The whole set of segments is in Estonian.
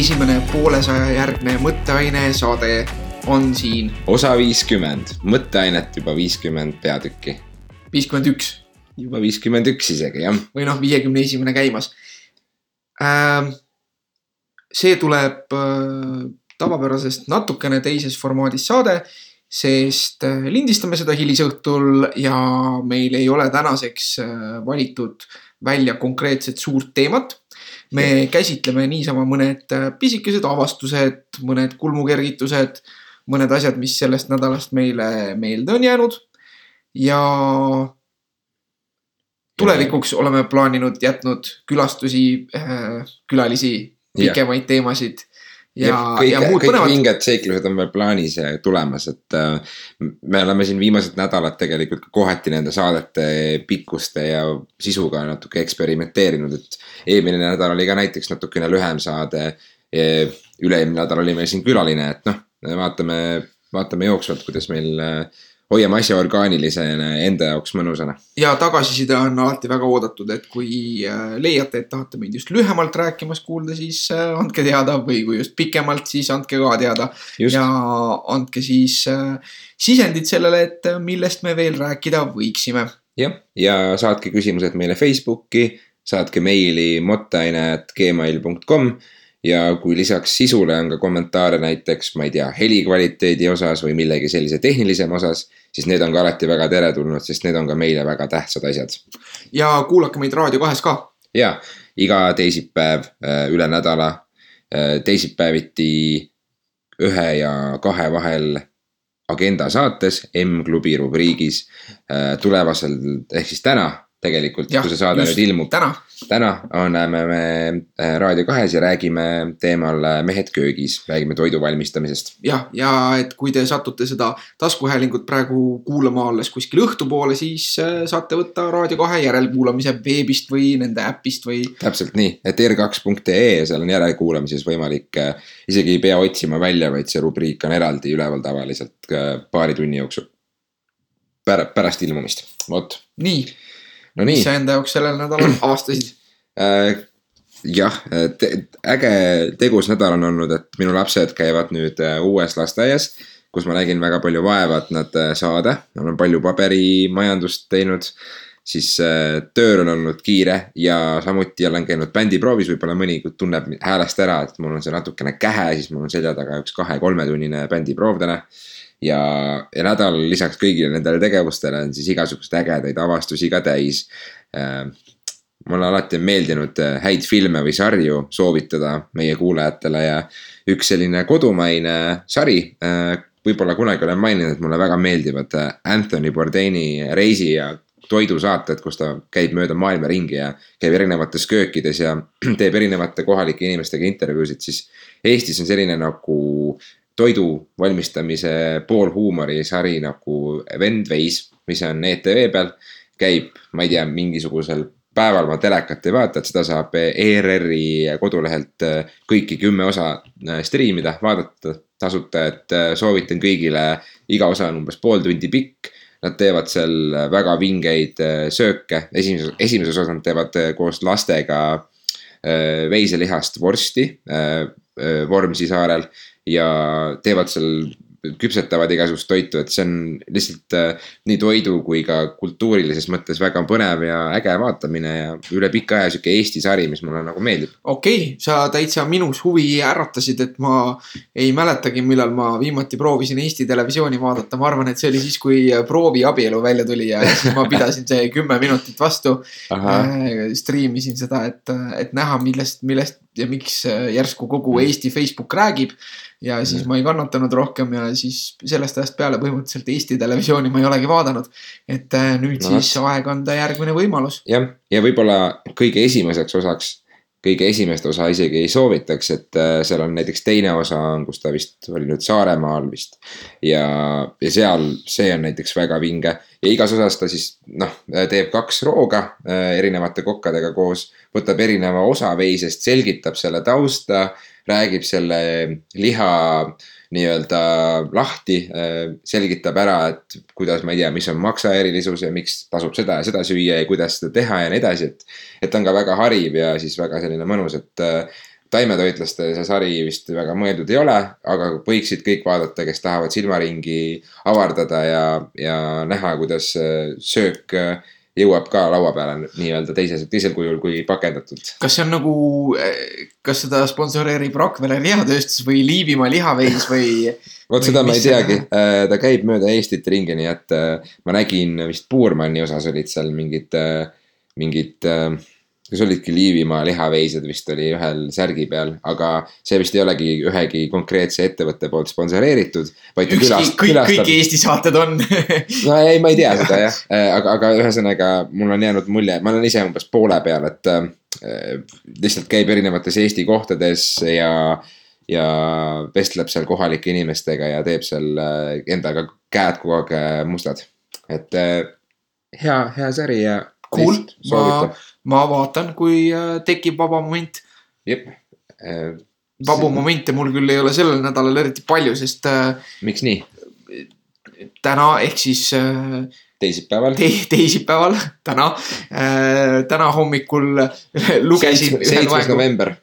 esimene poolesaja järgne mõtteaine saade on siin. osa viiskümmend, mõtteainet juba viiskümmend peatükki. viiskümmend üks. juba viiskümmend üks isegi, jah. või noh, viiekümne esimene käimas äh,. see tuleb äh, tavapärasest natukene teises formaadis saade, sest äh, lindistame seda hilisõhtul ja meil ei ole tänaseks äh, valitud välja konkreetset suurt teemat me käsitleme niisama mõned äh, pisikesed avastused, mõned kulmukergitused, mõned asjad, mis sellest nädalast meile meelde on jäänud. ja tulevikuks oleme plaaninud jätnud külastusi äh,, külalisi, pikemaid teemasid ja, ja, kõik, ja muud kõik põnevad. vinged seiklused on veel plaanis tulemas, et äh, me oleme siin viimased nädalad tegelikult kohati nende saadete pikkuste ja sisuga natuke eksperimenteerinud, et eelmine nädal oli ka näiteks natukene lühem saade. üle-eelmine nädal oli meil siin külaline, et noh, vaatame, vaatame jooksvalt, kuidas meil äh, hoiame asja orgaanilisena ja enda jaoks mõnusana. ja tagasiside on alati väga oodatud, et kui äh, leiate, et tahate meid just lühemalt rääkimas kuulda, siis äh, andke teada või kui just pikemalt, siis andke ka teada. ja andke siis äh, sisendit sellele, et millest me veel rääkida võiksime. jah, ja saatke küsimused meile Facebooki, saatke meili mottaine.gmail.com ja kui lisaks sisule on ka kommentaare näiteks, ma ei tea, helikvaliteedi osas või millegi sellise tehnilisema osas, siis need on ka alati väga teretulnud, sest need on ka meile väga tähtsad asjad. ja kuulake meid Raadio kahes ka. ja, iga teisipäev äh, üle nädala, äh, teisipäeviti ühe ja kahe vahel agenda saates M-klubi rubriigis äh, tulevasel ehk siis täna tegelikult, kui see saade nüüd ilmub. täna. Täna oleme me äh, Raadio kahes ja räägime teemal äh, Mehed köögis, räägime toidu valmistamisest. jah, ja et kui te satute seda taskuhäälingut praegu kuulama alles kuskil õhtupoole, siis äh, saate võtta Raadio kahe järelkuulamise veebist või nende äpist või. täpselt nii, et r2.ee, seal on järelkuulamises võimalik, isegi ei pea otsima välja, vaid see rubriik on eraldi üleval tavaliselt paari tunni jooksul. pärast ilmumist, vot. nii no,. mis sa enda jaoks sellel nädalal? Avastasid äh,? jah, äge tegus nädal on olnud, et minu lapsed käivad nüüd äh, uues lasteaias, kus ma nägin väga palju vaeva, et nad äh, saada, nad on palju paberimajandust teinud. Siis äh, tööl on olnud kiire ja samuti olen käinud bändiproovis, võib-olla mõni tunneb häälest ära, et mul on see natukene kähe, siis mul on selja taga üks kahe-kolmetunnine bändiproov täna ja, ja nädal lisaks kõigile nendele tegevustele on siis igasuguseid ägedaid avastusi ka täis äh,. mulle alati on meeldinud äh, häid filme või sarju soovitada meie kuulajatele ja üks selline kodumaine sari äh,. võib-olla kunagi olen maininud, et mulle väga meeldivad äh, Anthony Bourdaini reisi ja toidusaated, kus ta käib mööda maailma ringi ja käib erinevates köökides ja teeb erinevate kohalike inimestega intervjuusid, siis Eestis on selline nagu toidu valmistamise poolhuumorisari nagu Vend veis, mis on ETV peal. käib, ma ei tea, mingisugusel päeval ma telekat ei vaata, et seda saab ERR-i kodulehelt äh, kõiki kümme osa äh, striimida, vaadata tasuta, et äh, soovitan kõigile. iga osa on umbes pool tundi pikk. Nad teevad seal väga vingeid sööke, esimeses, esimeses osas nad teevad koos lastega veiselihast vorsti Vormsi saarel ja teevad seal küpsetavad igasugust toitu, et see on lihtsalt äh, nii toidu kui ka kultuurilises mõttes väga põnev ja äge vaatamine ja üle pika aja sihuke Eesti sari, mis mulle nagu meeldib. okei okay,, sa täitsa minus huvi äratasid, et ma ei mäletagi, millal ma viimati proovisin Eesti televisiooni vaadata, ma arvan, et see oli siis, kui Proovi abielu välja tuli ja siis ma pidasin see kümme minutit vastu. Äh, striimisin seda, et, et näha, millest, millest ja miks järsku kogu mm. Eesti Facebook räägib ja siis ma ei kannatanud rohkem ja siis sellest ajast peale põhimõtteliselt Eesti Televisiooni ma ei olegi vaadanud. et äh, nüüd no, siis aeg anda järgmine võimalus. jah, ja võib-olla kõige esimeseks osaks, kõige esimest osa isegi ei soovitaks, et äh, seal on näiteks teine osa on, kus ta vist oli nüüd Saaremaal vist. ja, ja seal, see on näiteks väga vinge ja igas osas ta siis noh, teeb kaks rooga äh, erinevate kokkadega koos, võtab erineva osa veisest, selgitab selle tausta räägib selle liha nii-öelda lahti, selgitab ära, et kuidas, ma ei tea, mis on maksa erilisus ja miks tasub seda ja seda süüa ja kuidas seda teha ja nii edasi, et. et ta on ka väga hariv ja siis väga selline mõnus, et taimetoitlaste see sari vist väga mõeldud ei ole, aga võiksid kõik vaadata, kes tahavad silmaringi avardada ja, ja näha, kuidas äh, söök äh, jõuab ka laua peale nii-öelda teises, teisel kujul kui pakendatud. kas see on nagu, kas seda sponsoreerib Rakvere lihatööstus või Liivimaa lihaveis või? vot seda ma ei teagi, ta käib mööda Eestit ringi, nii et äh, ma nägin vist Puurmanni osas olid seal mingid, mingid, kas olidki Liivimaa lihaveised vist oli ühel särgi peal, aga see vist ei olegi ühegi konkreetse ettevõtte poolt sponsoreeritud, ükski, kõik, kõik külastab. Eesti saated on no ei, ma ei tea seda jah, aga, aga ühesõnaga mul on jäänud mulje, ma olen ise umbes poole peal, et äh, lihtsalt käib erinevates Eesti kohtades ja, ja vestleb seal kohalike inimestega ja teeb seal äh, endaga käed kogu aeg äh, mustad. et äh, hea, hea sari ja. Cool. ma, ma vaatan, kui äh, tekib vaba moment. jep äh,. vabu momente mul küll ei ole sellel nädalal eriti palju, sest äh, miks nii? täna ehk siis äh, teisipäeval. te teisipäeval, täna äh,, täna hommikul lugesin seitsmes november.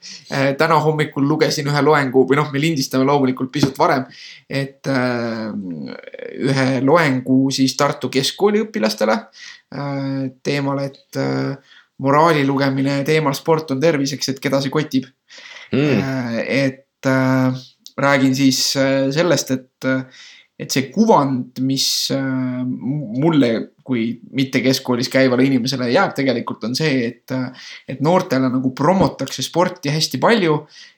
täna hommikul lugesin ühe loengu või noh, me lindistame loomulikult pisut varem. et äh, ühe loengu siis Tartu Keskkooli õpilastele äh, teemal, et äh, moraali lugemine teemal sport on terviseks, et keda see kotib Mm. mm.. et äh, räägin siis äh, sellest, et, et see kuvand, mis äh, mulle kui mitte keskkoolis käivale inimesele jääb tegelikult on see, et, et noortele nagu promotakse sporti hästi palju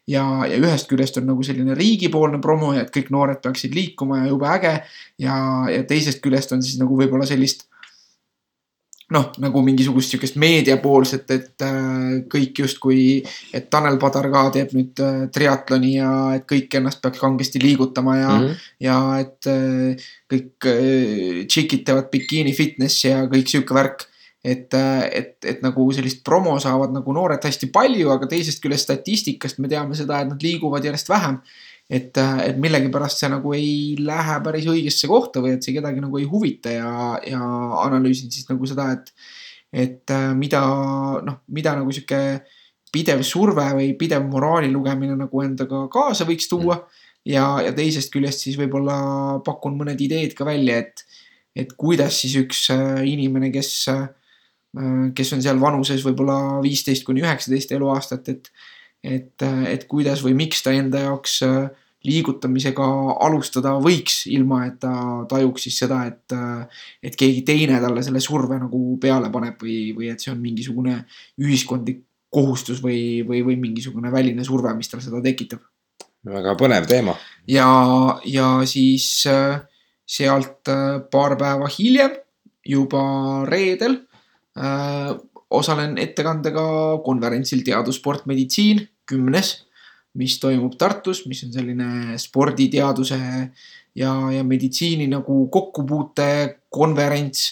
ja, ja ühest küljest on nagu selline riigipoolne promo ja et kõik noored peaksid liikuma ja jube äge ja, ja teisest küljest on siis nagu võib-olla sellist noh, nagu mingisugust sihukest meediapoolset, et äh, kõik justkui, et Tanel Padar ka teeb nüüd äh, triatloni ja et kõik ennast peaks kangesti liigutama ja mm, -hmm. ja et äh, kõik äh, tšikid teevad bikiini fitnessi ja kõik sihuke värk. et, et, et nagu sellist promo saavad nagu noored hästi palju, aga teisest küljest statistikast me teame seda, et nad liiguvad järjest vähem. et, et millegipärast see nagu ei lähe päris õigesse kohta või et see kedagi nagu ei huvita ja, ja analüüsin siis nagu seda, et, et äh, mida noh, mida nagu sihuke pidev surve või pidev moraali lugemine nagu endaga kaasa võiks tuua. Ja, ja teisest küljest siis võib-olla pakun mõned ideed ka välja, et, et kuidas siis üks äh, inimene, kes, kes on seal vanuses võib-olla viisteist kuni üheksateist eluaastat, et, et, et kuidas või miks ta enda jaoks äh, liigutamisega alustada võiks, ilma et ta tajuks siis seda, et, et keegi teine talle selle surve nagu peale paneb või, või et see on mingisugune ühiskondlik kohustus või, või, või mingisugune väline surve, mis tal seda tekitab väga põnev teema. ja, ja siis äh, sealt äh, paar päeva hiljem, juba reedel äh, osalen ettekandega konverentsil Teadussport meditsiin kümnes, mis toimub Tartus, mis on selline sporditeaduse ja, ja meditsiini nagu kokkupuute konverents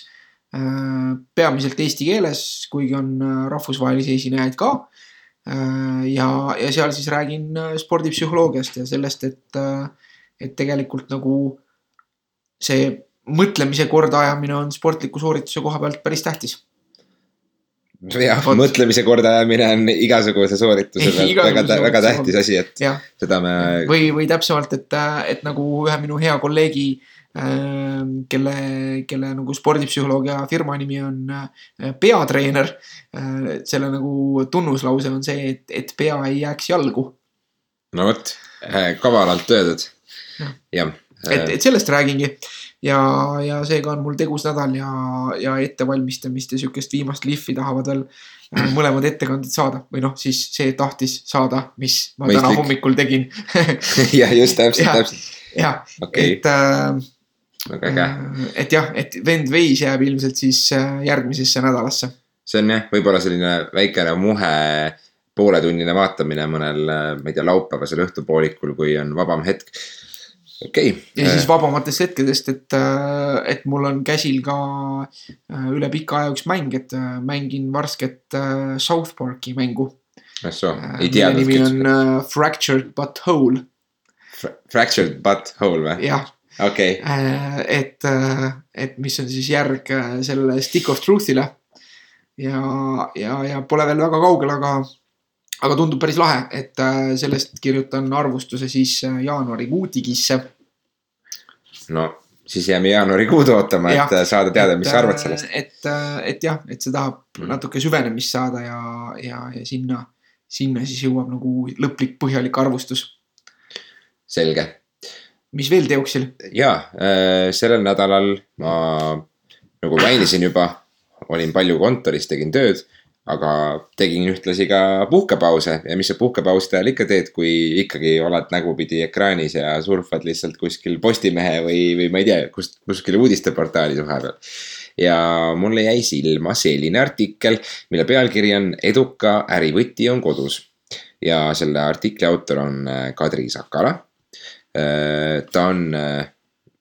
äh,. peamiselt eesti keeles, kuigi on äh, rahvusvahelisi esinejaid ka äh, ja, ja seal siis räägin spordipsühholoogiast ja sellest, et, et tegelikult nagu see mõtlemise kordaajamine on sportliku soorituse koha pealt päris tähtis. jah, mõtlemise kordaajamine on igasuguse soorituse pealt väga, väga tähtis asi, et jah, seda me. või, või täpsemalt, et, et nagu ühe minu hea kolleegi äh, kelle, kelle nagu spordipsühholoogia firma nimi on äh, peatreener äh,. selle nagu tunnuslause on see, et, et pea ei jääks jalgu. no vot, kavalalt öeldud. jah. et, et sellest räägingi ja, ja seega on mul tegus nädal ja, ja ettevalmistamist ja sihukest viimast lihvi tahavad veel äh, mõlemad ettekanded saada või noh, siis see tahtis saada, mis ma täna Mõistlik. hommikul tegin jah, just täpselt, täpselt, jah, et äh, väga äge. et jah, et vend veis jääb ilmselt siis äh, järgmisesse nädalasse. see on jah, võib-olla selline väikene muhe pooletunnine vaatamine mõnel, ma ei tea, laupäevasel õhtupoolikul, kui on vabam hetk. Okei ja siis vabamatest hetkedest, et, et mul on käsil ka äh, üle pika aja üks mäng, et äh, mängin värsket äh, South Parki mängu. äh, mille nimi on. äh, Fractured But Whole, Fractured butthole või? jah. okei, et, et mis on siis järg äh, sellele Stick of Truth'ile. ja, ja, ja pole veel väga kaugel, aga, aga tundub päris lahe, et äh, sellest kirjutan arvustuse siis äh, jaanuarikuu digisse. no siis jääme jaanuarikuud ootama, et Jah, äh, saada teada, mis sa arvad sellest. et, et jah, et see tahab Mm. natuke süvenemist saada ja, ja, ja sinna, sinna siis jõuab nagu lõplik põhjalik arvustus. selge mis veel teoksil? ja äh, sellel nädalal ma nagu mainisin juba, olin palju kontoris, tegin tööd, aga tegin ühtlasi ka puhkepause ja mis sa puhkepausi ajal ikka teed, kui ikkagi oled nägupidi ekraanis ja surfad lihtsalt kuskil Postimehe või, või ma ei tea, kust, kuskil uudisteportaalis vahepeal. ja mulle jäi silma selline artikkel, mille pealkiri on Eduka ärivõti on kodus. ja selle artikli autor on äh, Kadri Sakala ta on äh,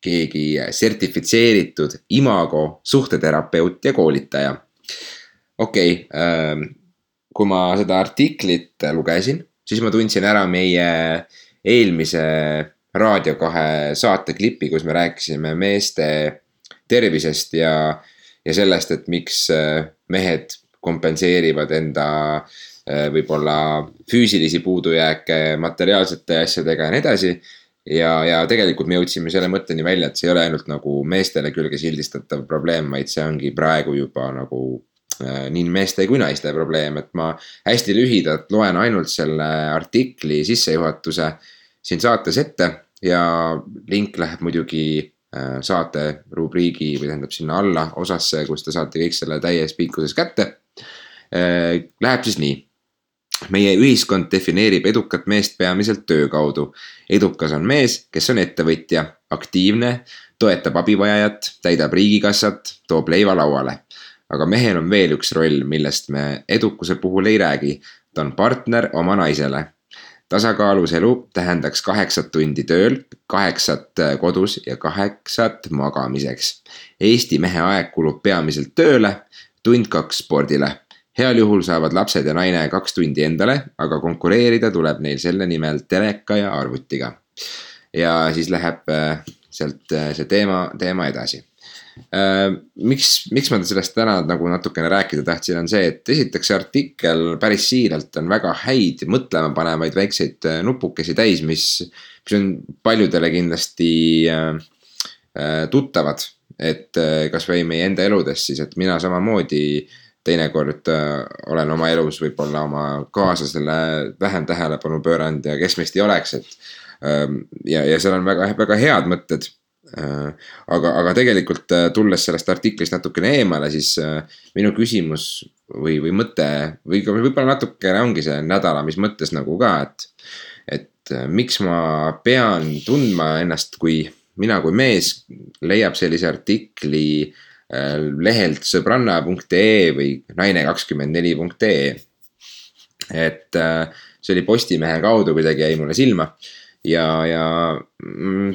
keegi sertifitseeritud imago suhteterapeut ja koolitaja. Okei okay,, kui ma seda artiklit lugesin, siis ma tundsin ära meie eelmise Raadio kahe saateklipi, kus me rääkisime meeste tervisest ja, ja sellest, et miks äh, mehed kompenseerivad enda äh, võib-olla füüsilisi puudujääke materiaalsete asjadega ja nii edasi. Ja, ja tegelikult me jõudsime selle mõtteni välja, et see ei ole ainult nagu meestele külge sildistatav probleem, vaid see ongi praegu juba nagu nii meeste kui naiste probleem, et ma hästi lühidalt loen ainult selle artikli sissejuhatuse siin saates ette ja link läheb muidugi äh, saate rubriigi või tähendab sinna alla osasse, kus te saate kõik selle täies pikkuses kätte äh,. Läheb siis nii meie ühiskond defineerib edukat meest peamiselt töö kaudu. edukas on mees, kes on ettevõtja, aktiivne, toetab abivajajat, täidab riigikassat, toob leiva lauale. Aga mehel on veel üks roll, millest me edukuse puhul ei räägi. ta on partner oma naisele. tasakaalus elu tähendaks kaheksat tundi tööl, kaheksat kodus ja kaheksat magamiseks. Eesti mehe aeg kulub peamiselt tööle, tund kaks spordile heal juhul saavad lapsed ja naine kaks tundi endale, aga konkureerida tuleb neil selle nimel teleka ja arvutiga. ja siis läheb sealt see teema, teema edasi. Miks, miks ma sellest täna nagu natukene rääkida tahtsin, on see, et esiteks see artikkel päris siiralt on väga häid mõtlema panevaid väikseid nupukesi täis, mis, mis on paljudele kindlasti tuttavad. et kasvõi meie enda eludes siis, et mina samamoodi teinekord äh, olen oma elus võib-olla oma kaaslasele vähem tähelepanu pööranud ja kes meist ei oleks, et ähm,. ja, ja seal on väga, väga head mõtted äh,. Aga, aga tegelikult äh, tulles sellest artiklist natukene eemale, siis äh, minu küsimus või, või mõte või võib-olla natukene ongi see nädala, mis mõttes nagu ka, et. et äh, miks ma pean tundma ennast, kui mina kui mees leiab sellise artikli lehelt sõbranna.ee või naine24.ee. et see oli Postimehe kaudu kuidagi jäi mulle silma ja, ja mm,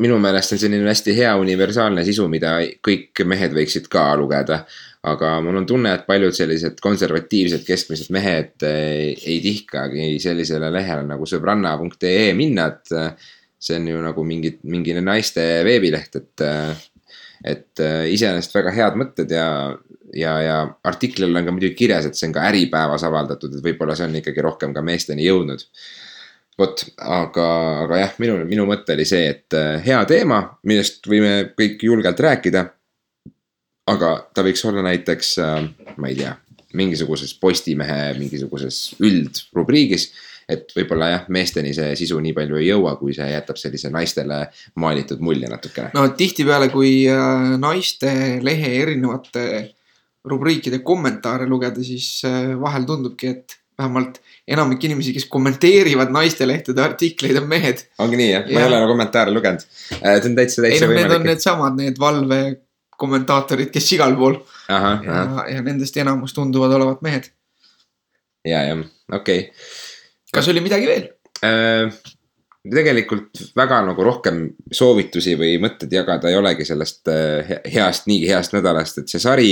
minu meelest on selline hästi hea universaalne sisu, mida kõik mehed võiksid ka lugeda. aga mul on tunne, et paljud sellised konservatiivsed keskmised mehed ei, ei tihkagi sellisele lehele nagu sõbranna.ee minna, et see on ju nagu mingi, mingi naiste veebileht, et et äh, iseenesest väga head mõtted ja, ja, ja artiklil on ka muidugi kirjas, et see on ka Äripäevas avaldatud, et võib-olla see on ikkagi rohkem ka meesteni jõudnud. Vot, aga, aga jah, minu, minu mõte oli see, et äh, hea teema, millest võime kõik julgelt rääkida. aga ta võiks olla näiteks äh,, ma ei tea, mingisuguses Postimehe mingisuguses üldrubriigis et võib-olla jah, meesteni see sisu nii palju ei jõua, kui see jätab sellise naistele maalitud mulje natukene. no tihtipeale, kui äh, naiste lehe erinevate rubriikide kommentaare lugeda, siis vahel tundubki, et vähemalt enamik inimesi, kes kommenteerivad naistelehtede artikleid, on mehed. ongi nii jah ja., ma ei ole nagu kommentaare lugenud. see on täitsa, täitsa võimalik. Need on needsamad, need valve kommentaatorid, kes igal pool. ja, ja nendest enamus tunduvad olevat mehed. ja, jah, okei okay kas oli midagi veel äh,? tegelikult väga nagu rohkem soovitusi või mõtteid jagada ei olegi sellest äh, heast, nii heast nädalast, et see sari.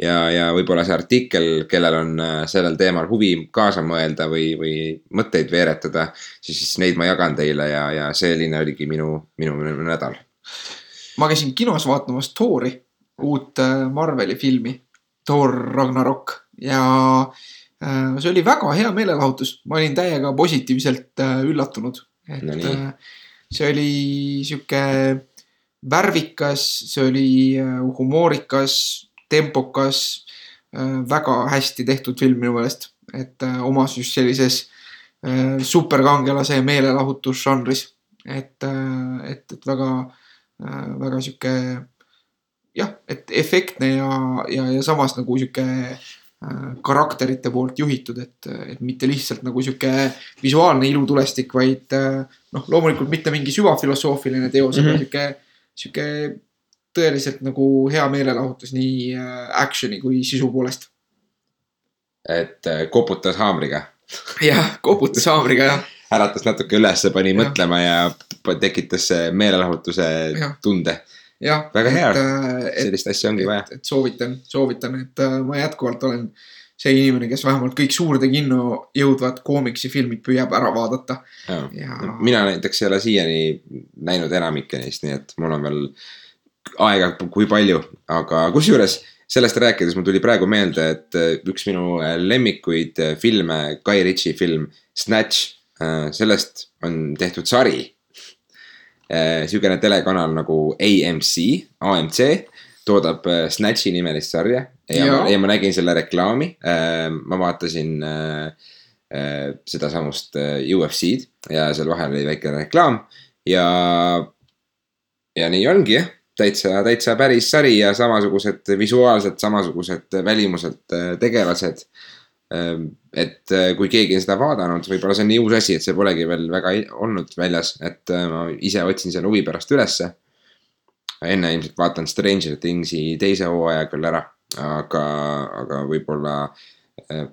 Ja, ja võib-olla see artikkel, kellel on äh, sellel teemal huvi kaasa mõelda või, või mõtteid veeretada. siis, siis neid ma jagan teile ja, ja selline oligi minu, minu, minu nädal. ma käisin kinos vaatamas Thori, uut äh, Marveli filmi, Thor Ragnarok ja äh, see oli väga hea meelelahutus, ma olin täiega positiivselt üllatunud, et No see oli sihuke värvikas, see oli humoorikas, tempokas, väga hästi tehtud film minu meelest, et äh, omas just sellises äh, superkangelase meelelahutusžanris, et, et, et väga, väga sihuke jah, et efektne ja, ja, ja samas nagu sihuke äh, karakterite poolt juhitud, et, et mitte lihtsalt nagu sihuke visuaalne ilutulestik, vaid äh, noh, loomulikult mitte mingi süvafilosoofiline teos mm, -hmm. Mhm. aga sihuke, sihuke tõeliselt nagu hea meelelahutus nii äh, action'i kui sisu poolest. et äh, koputas haamriga, jah, koputas haamriga jah, äratas natuke ülesse, pani Jah. mõtlema ja tekitas äh, meelelahutuse Jah. tunde. Väga hea. et, sellist asja ongi vaja. et, et soovitan, soovitan, et äh, ma jätkuvalt olen see inimene, kes vähemalt kõik suurde kinno jõudvad koomiksifilmid püüab ära vaadata ja mina näiteks ei ole siiani näinud enamikke neist, nii et mul on veel aega, kui palju, aga kusjuures sellest rääkides mul tuli praegu meelde, et äh, üks minu äh, lemmikuid äh, filme, Guy Ritchie film Snatch, sellest on tehtud sari. sihukene telekanal nagu AMC, AMC toodab Snatchi nimelist sarja ja, Jaa. ma, ja ma nägin selle reklaami. ma vaatasin sedasamust UFC-d ja seal vahel oli väike reklaam ja, ja nii ongi jah, täitsa, täitsa päris sari ja samasugused visuaalselt samasugused välimuselt äh, tegelased. et äh, kui keegi on seda vaadanud, võib-olla see on nii uus asi, et see polegi veel väga olnud väljas, et äh, ma ise otsin selle huvi pärast ülesse. enne ilmselt vaatan Stranger Thingsi teise hooaja küll ära, aga, aga võib-olla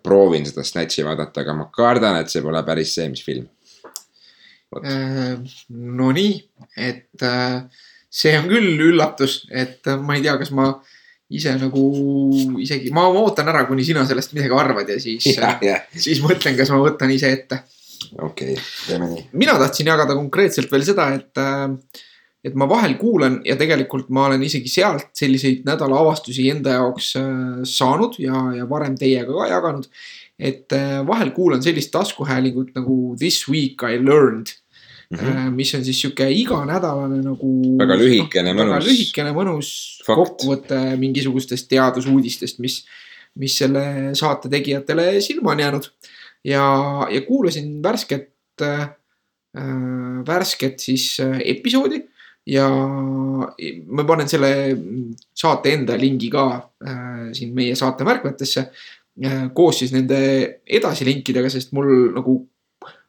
proovin seda Snatchi vaadata, aga ma kardan, et see pole päris see, mis film. Nonii, et äh, see on küll üllatus, et äh, ma ei tea, kas ma ise nagu isegi, ma ootan ära, kuni sina sellest midagi arvad ja siis, jah, siis mõtlen, kas ma võtan ise ette. okei, teeme nii. mina tahtsin jagada konkreetselt veel seda, et, et ma vahel kuulan ja tegelikult ma olen isegi sealt selliseid nädala avastusi enda jaoks äh, saanud ja, ja varem teiega ka jaganud. et äh, vahel kuulan sellist taskuhäälingut nagu This week I learned mm, -hmm. mis on siis sihuke iganädalane nagu. Väga lühikene, väga mõnus lühikene, mõnus kokkuvõte mingisugustest teadusuudistest, mis, mis selle saate tegijatele silma on jäänud ja, ja kuulasin värsket äh,, värsket siis äh, episoodi ja ma panen selle saate enda lingi ka äh, siin meie saate märkmetesse äh, koos siis nende edasilinkidega, sest mul nagu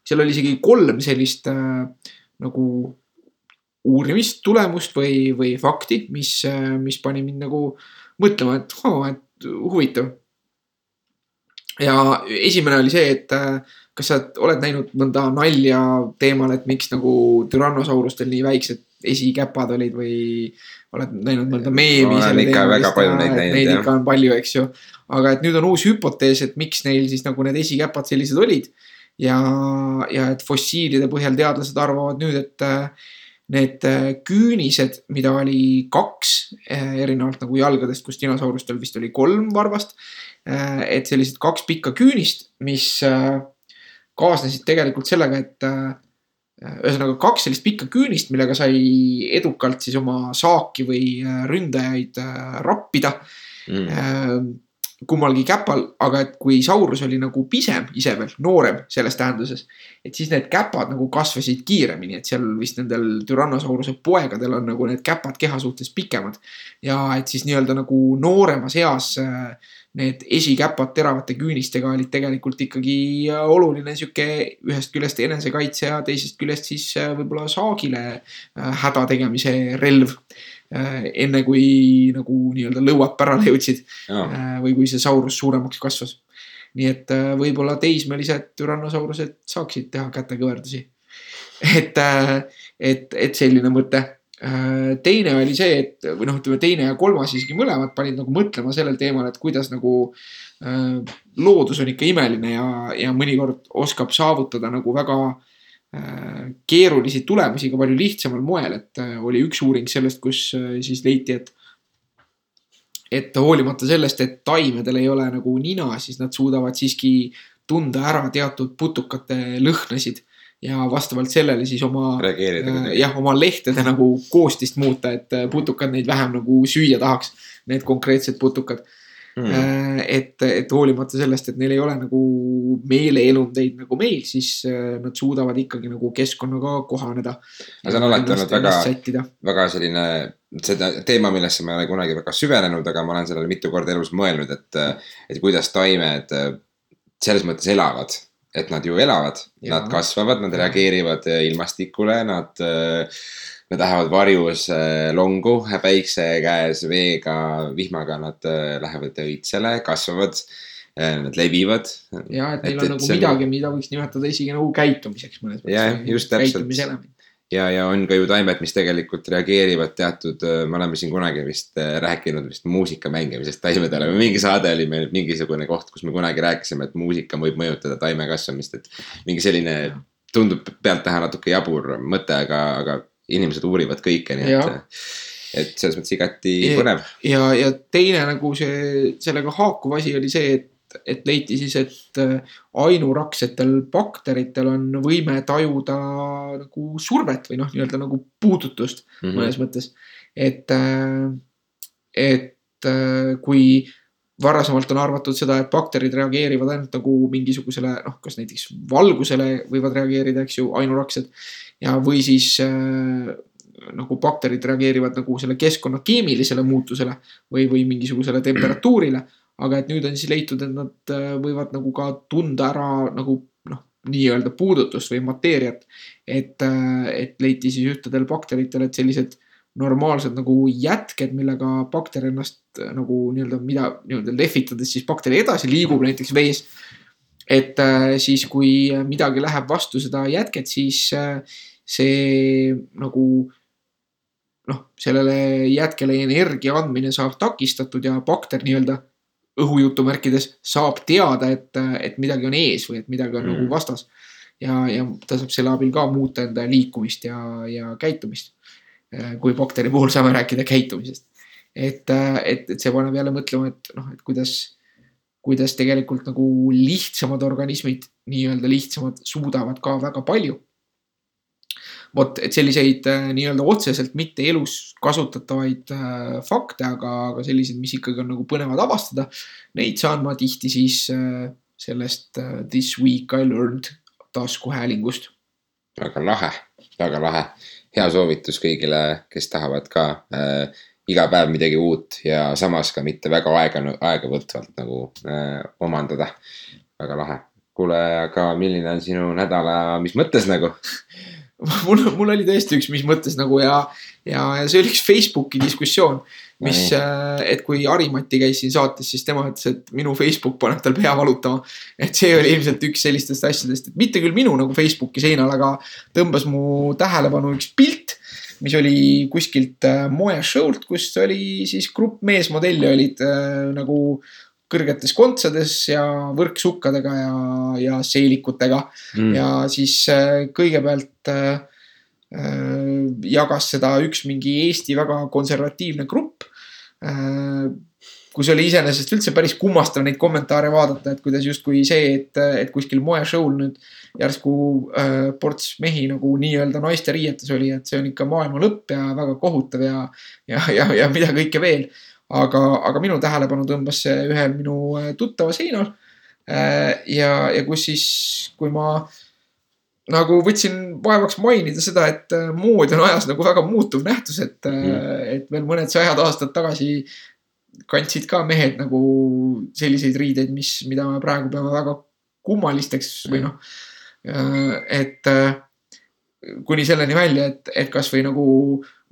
seal oli isegi kolm sellist äh, nagu uurimistulemust või, või fakti, mis, mis pani mind nagu mõtlema, et oo, et huvitav. ja esimene oli see, et äh, kas sa oled näinud mõnda nalja teemal, et miks nagu türannosaurustel nii väiksed esikäpad olid või oled näinud mõnda meemi Ma olen ikka väga palju neid näinud, neid ikka on palju, eks ju. aga et nüüd on uus hüpotees, et miks neil siis nagu need esikäpad sellised olid. ja, ja et fossiilide põhjal teadlased arvavad nüüd, et äh, need äh, küünised, mida oli kaks äh, erinevalt nagu jalgadest, kus dinosaurustel vist oli kolm varvast. et sellised kaks pikka küünist, mis kaasnesid tegelikult sellega, et ühesõnaga kaks sellist pikka küünist, millega sai edukalt siis oma saaki või ründajaid rappida Mm. Kummalgi käpal, aga et kui Saurus oli nagu pisem ise veel, noorem selles tähenduses, et siis need käpad nagu kasvasid kiiremini, et seal vist nendel Tyrannosauruse poegadel on nagu need käpad keha suhtes pikemad. ja et siis nii-öelda nagu nooremas eas äh, need esikäpad teravate küünistega olid tegelikult ikkagi äh, oluline sihuke ühest küljest enesekaitse ja teisest küljest siis äh, võib-olla saagile häda tegemise relv. Enne kui nagu nii-öelda lõuad pärale jõudsid Jaa. Äh, või kui see saurus suuremaks kasvas. nii et äh, võib-olla teismelised türannosaurused saaksid teha kätekõverdusi. et, et, et selline mõte. teine oli see, et või noh, ütleme teine ja kolmas isegi mõlemad panid nagu mõtlema sellel teemal, et kuidas nagu äh, loodus on ikka imeline ja, ja mõnikord oskab saavutada nagu väga äh, keerulisi tulemusi ka palju lihtsamal moel, et äh, oli üks uuring sellest, kus äh, siis leiti, et et hoolimata sellest, et taimedel ei ole nagu nina, siis nad suudavad siiski tunda ära teatud putukate lõhnasid ja vastavalt sellele siis oma, reageerida äh, jah, oma lehtede nagu koostist muuta, et putukad neid vähem nagu süüa tahaks, need konkreetsed putukad mm.. et, et hoolimata sellest, et neil ei ole nagu meeleelundeid nagu meil, siis äh, nad suudavad ikkagi nagu keskkonnaga kohaneda. Aga see on alati olnud väga- väga selline, seda teema, millesse ma ei ole kunagi väga süvenenud, aga ma olen sellele mitu korda elus mõelnud, et, et kuidas taimed äh, selles mõttes elavad. et nad ju elavad, nad kasvavad, nad reageerivad äh, ilmastikule, nad, nad lähevad varjus äh, longu päikse käes, veega, vihmaga, nad äh, lähevad õitsele, kasvavad, nad levivad. ja et neil on et nagu see midagi, mida võiks nimetada isegi nagu käitumiseks mõnes Jah, just täpselt. ja, ja on ka ju taimed, mis tegelikult reageerivad teatud, me oleme siin kunagi vist äh, rääkinud vist muusika mängimisest taimedele või mingi saade oli meil mingisugune koht, kus me kunagi rääkisime, et muusika võib mõjutada taime kasvamist, et mingi selline tundub pealtnäha natuke jabur mõte, aga, aga inimesed uurivad kõike, nii Jah. et, et selles mõttes igati Ja- põnev. ja, ja teine nagu see, sellega haakuv asi oli see, et, et leiti siis, et äh, ainuraksetel bakteritel on võime tajuda nagu survet või noh, nii-öelda nagu puudutust Mhm. mõnes mõttes. et, et äh, kui varasemalt on arvatud seda, et bakterid reageerivad ainult nagu mingisugusele noh, kas näiteks valgusele võivad reageerida, eks ju, ainuraksed. ja, või siis äh, nagu bakterid reageerivad nagu selle keskkonna keemilisele muutusele või, või mingisugusele temperatuurile. aga et nüüd on siis leitud, et nad äh, võivad nagu ka tunda ära nagu noh, nii-öelda puudutust või mateeriat. et, et leiti siis ühtedel bakteritel, et sellised normaalsed nagu jätked, millega bakter ennast äh, nagu nii-öelda, mida nii-öelda lehvitades siis bakteri edasi liigub näiteks vees. Et äh, siis, kui midagi läheb vastu seda jätket, siis äh, see nagu noh, sellele jätkele energia andmine saab takistatud ja bakter nii-öelda õhujutumärkides saab teada, et, et midagi on ees või et midagi on mm. Mm. nagu vastas. ja, ja ta saab selle abil ka muuta enda liikumist ja, ja käitumist. kui bakteri puhul saame rääkida käitumisest. et, et, et see paneb jälle mõtlema, et noh, et kuidas, kuidas tegelikult nagu lihtsamad organismid, nii-öelda lihtsamad, suudavad ka väga palju vot, et selliseid äh, nii-öelda otseselt mitte elus kasutatavaid äh, fakte, aga, aga selliseid, mis ikkagi on nagu põnevad avastada. Neid saan ma tihti siis äh, sellest äh, This week I learned taskuhäälingust. väga lahe, väga lahe. hea soovitus kõigile, kes tahavad ka äh, iga päev midagi uut ja samas ka mitte väga aega, aegavõtvalt nagu äh, omandada. väga lahe. kuule, aga milline on sinu nädala, mis mõttes nagu? mul, mul oli tõesti üks, mis mõttes nagu ja, ja, ja see oli üks Facebooki diskussioon, mis, et kui Harimati käis siin saates, siis tema ütles, et minu Facebook paneb tal pea valutama. et see oli ilmselt üks sellistest asjadest, et mitte küll minu nagu Facebooki seinal, aga tõmbas mu tähelepanu üks pilt, mis oli kuskilt äh, moeshow'lt, kus oli siis grupp meesmodelle olid äh, nagu kõrgetes kontsades ja võrksukkadega ja, ja seelikutega Mm. ja siis äh, kõigepealt äh, jagas seda üks mingi Eesti väga konservatiivne grupp. Kus oli iseenesest üldse päris kummastav neid kommentaare vaadata, et kuidas justkui see, et, et kuskil moeshow'l nüüd järsku äh, ports mehi nagu nii-öelda naiste riietes oli, et see on ikka maailma lõpp ja väga kohutav ja, ja, ja, ja mida kõike veel. aga, aga minu tähelepanu tõmbas see ühel minu äh, tuttava seinal Äh, ja, ja kus siis, kui ma nagu võtsin vaevaks mainida seda, et äh, mood on ajas nagu väga muutuv nähtus, et mm, et veel mõned sajad aastad tagasi kandsid ka mehed nagu selliseid riideid, mis, mida me praegu peame väga kummalisteks või noh, et äh, kuni selleni välja, et, et kasvõi nagu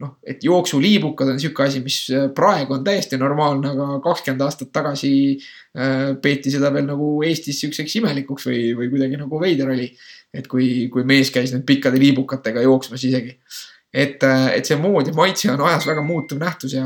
noh, et jooksuliibukad on sihuke asi, mis praegu on täiesti normaalne, aga kakskümmend aastat tagasi äh, peeti seda veel nagu Eestis siukseks imelikuks või, või kuidagi nagu veider oli. et kui, kui mees käis nüüd pikkade liibukatega jooksmas isegi. et, et see mood ja maitse on ajas väga muutuv nähtus ja,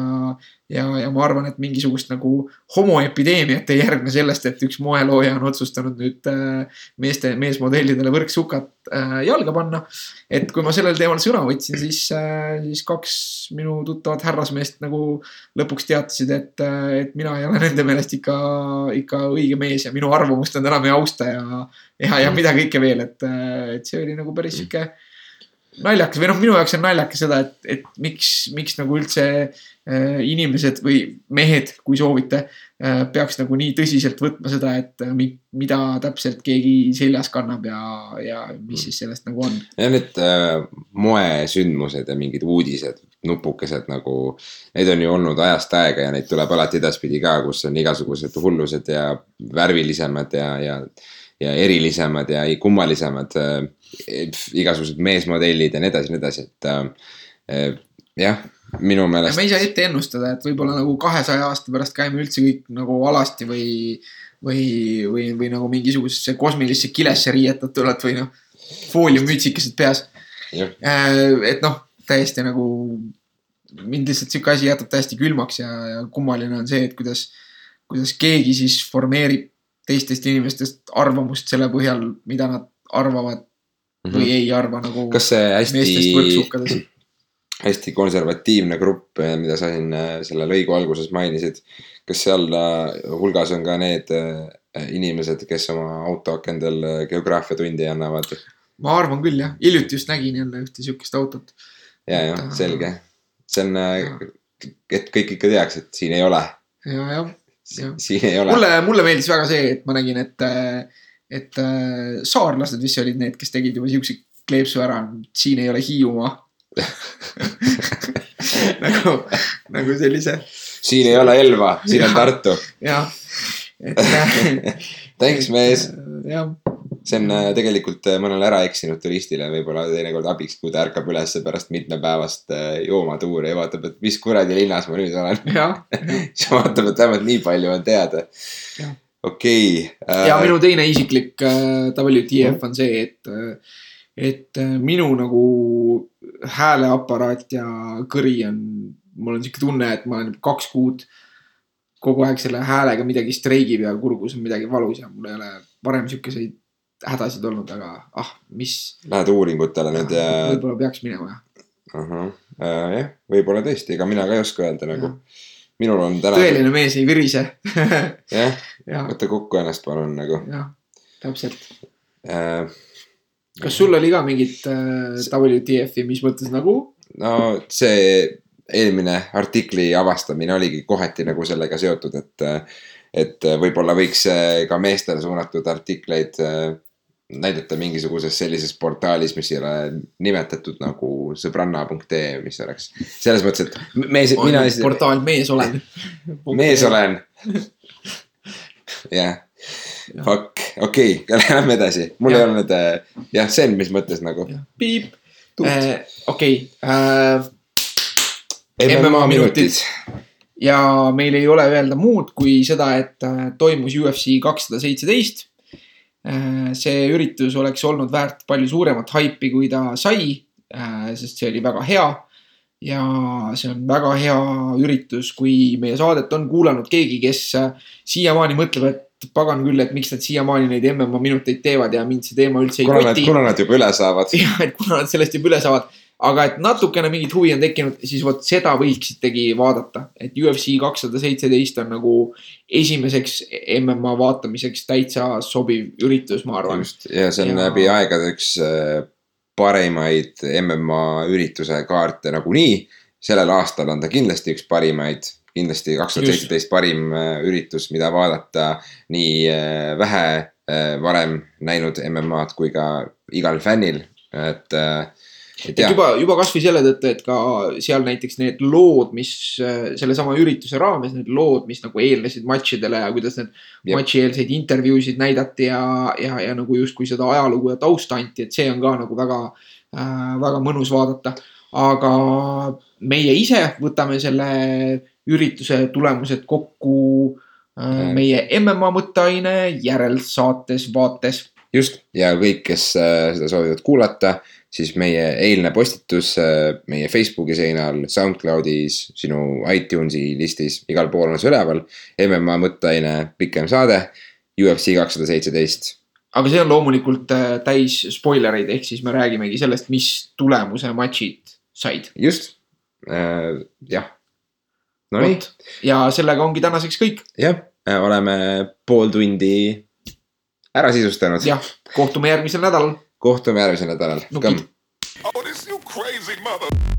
ja, ja ma arvan, et mingisugust nagu homoepideemiat ei järgne sellest, et üks moelooja on otsustanud nüüd äh, meeste, meesmodellidele võrksukad äh, jalga panna. et kui ma sellel teemal sõna võtsin, siis äh,, siis kaks minu tuttavat härrasmeest nagu lõpuks teatasid, et, et mina ei ole nende meelest ikka, ikka õige mees ja minu arvamust nad enam ei austa ja, ja, ja mida kõike veel, et, et see oli nagu päris sihuke naljakas või noh, minu jaoks on naljakas seda, et, et miks, miks nagu üldse äh, inimesed või mehed, kui soovite äh,, peaks nagu nii tõsiselt võtma seda, et äh, mi, mida täpselt keegi seljas kannab ja, ja mis siis sellest nagu on. ja need äh, moesündmused ja mingid uudised, nupukesed nagu, need on ju olnud ajast aega ja neid tuleb alati edaspidi ka, kus on igasugused hullused ja värvilisemad ja, ja, ja erilisemad ja kummalisemad äh, igasugused meesmodellid ja nii edasi, nii edasi, et äh, jah, minu meelest me ei saa ette ennustada, et võib-olla nagu kahesaja aasta pärast käime üldse kõik nagu alasti või, või, või, või nagu mingisugusesse kosmilisse kilesse riietatult või noh, fooliummütsikesed peas. et noh, täiesti nagu mind lihtsalt sihuke asi jätab täiesti külmaks ja, ja kummaline on see, et kuidas, kuidas keegi siis formeerib teistest inimestest arvamust selle põhjal, mida nad arvavad või ei arva nagu Mhm. kas see hästi, hästi konservatiivne grupp, mida sa siin äh, selle lõigu alguses mainisid, kas seal äh, hulgas on ka need äh, inimesed, kes oma autoakendel äh, geograafiatundi annavad? ma arvan küll jah, hiljuti just nägin jälle ühte sihukest autot. ja, jah, selge. see on, et kõik ikka teaks, et siin ei ole, ja, jah. siin ei ole. mulle, mulle meeldis väga see, et ma nägin, et, et äh, saarlased vist olid need, kes tegid juba siukse kleepsu ära, siin ei ole Hiiumaa. nagu, nagu sellise, siin ei ole Elva, siin on Jah. Tartu. jah. et äh, Thanks, mees. jah, see on äh, tegelikult äh, mõnele ära eksinud turistile võib-olla teinekord abiks, kui ta ärkab üles pärast mitmepäevast äh, joomatuuri ja vaatab, et mis kuradi linnas ma nüüd olen. siis vaatab, et vähemalt nii palju on teada okei. äh, ja minu teine isiklik WTF on see, et, et minu nagu hääleaparaat ja kõri on, mul on sihuke tunne, et ma olen kaks kuud kogu aeg selle häälega midagi streigib ja kurgus on midagi valus ja mul ei ole varem sihukeseid hädasid olnud, aga ah, mis. Lähed uuringutele nüüd ja, võib-olla peaks minema jah. ahah, jah, võib-olla tõesti, ega mina ka ei oska öelda nagu. minul on täna, tõeline mees ei virise. jah, jah, võta kokku ennast palun nagu jah, täpselt. äh,. kas sul oli ka mingit äh, WTF-i, mis mõttes nagu? no see eelmine artikli avastamine oligi kohati nagu sellega seotud, et, et võib-olla võiks äh, ka meestele suunatud artikleid äh, näidata mingisuguses sellises portaalis, mis ei ole nimetatud nagu sõbranna.ee, mis oleks selles mõttes, et mees, mina, portaal Mees olen. mees. olen. jah, fuck, okei lähme edasi, mul ei Jah. olnud äh, jah, see on, mis mõttes nagu. piip. Tuut. okei, MMA minutid. ja meil ei ole öelda muud kui seda, et äh, toimus UFC kakssada seitseteist. See üritus oleks olnud väärt palju suuremat haipi, kui ta sai, sest see oli väga hea. ja see on väga hea üritus, kui meie saadet on kuulanud keegi, kes äh, siiamaani mõtleb, et pagan küll, et miks nad siiamaani neid MMA minuteid teevad ja mind see teema üldse ei kuna koti. kuna nad juba üle saavad. jah, et kuna nad sellest juba üle saavad, aga et natukene mingit huvi on tekkinud, siis vot seda võiksitegi vaadata, et UFC kakssada seitseteist on nagu esimeseks MMA vaatamiseks täitsa sobiv üritus, ma arvan. just, ja see on Ja- läbi aegade üks äh, parimaid MMA ürituse kaarte nagunii. sellel aastal on ta kindlasti üks parimaid, kindlasti kaks tuhat seitseteist parim äh, üritus, mida vaadata nii äh, vähe äh, varem näinud MM-ad kui ka igal fännil, et äh, et jah, juba, juba kasvõi selle tõttu, et ka seal näiteks need lood, mis äh, sellesama ürituse raames, need lood, mis nagu eelnesid matšidele ja kuidas need matšieelseid intervjuusid näidati ja, ja, ja nagu justkui seda ajalugu ja tausta anti, et see on ka nagu väga äh,, väga mõnus vaadata. aga meie ise võtame selle ürituse tulemused kokku äh, meie MMA mõtteaine järelsaates vaates. Just. Ja kõik, kes äh, seda soovivad kuulata, siis meie eilne postitus äh, meie Facebooki seinal, SoundCloudis, sinu iTunesi listis, igal pool on see üleval. MMA mõtteaine pikem saade, UFC kakssada seitseteist aga see on loomulikult äh, täis spoilereid, ehk siis me räägimegi sellest, mis tulemuse matšid said. just äh,, jah. Nonii. ja sellega ongi tänaseks kõik. jah, äh, oleme pool tundi ära sisustanud. jah, kohtume järgmisel nädalal. Kohtume järgmisel nädalal. Oh, this you crazy mother.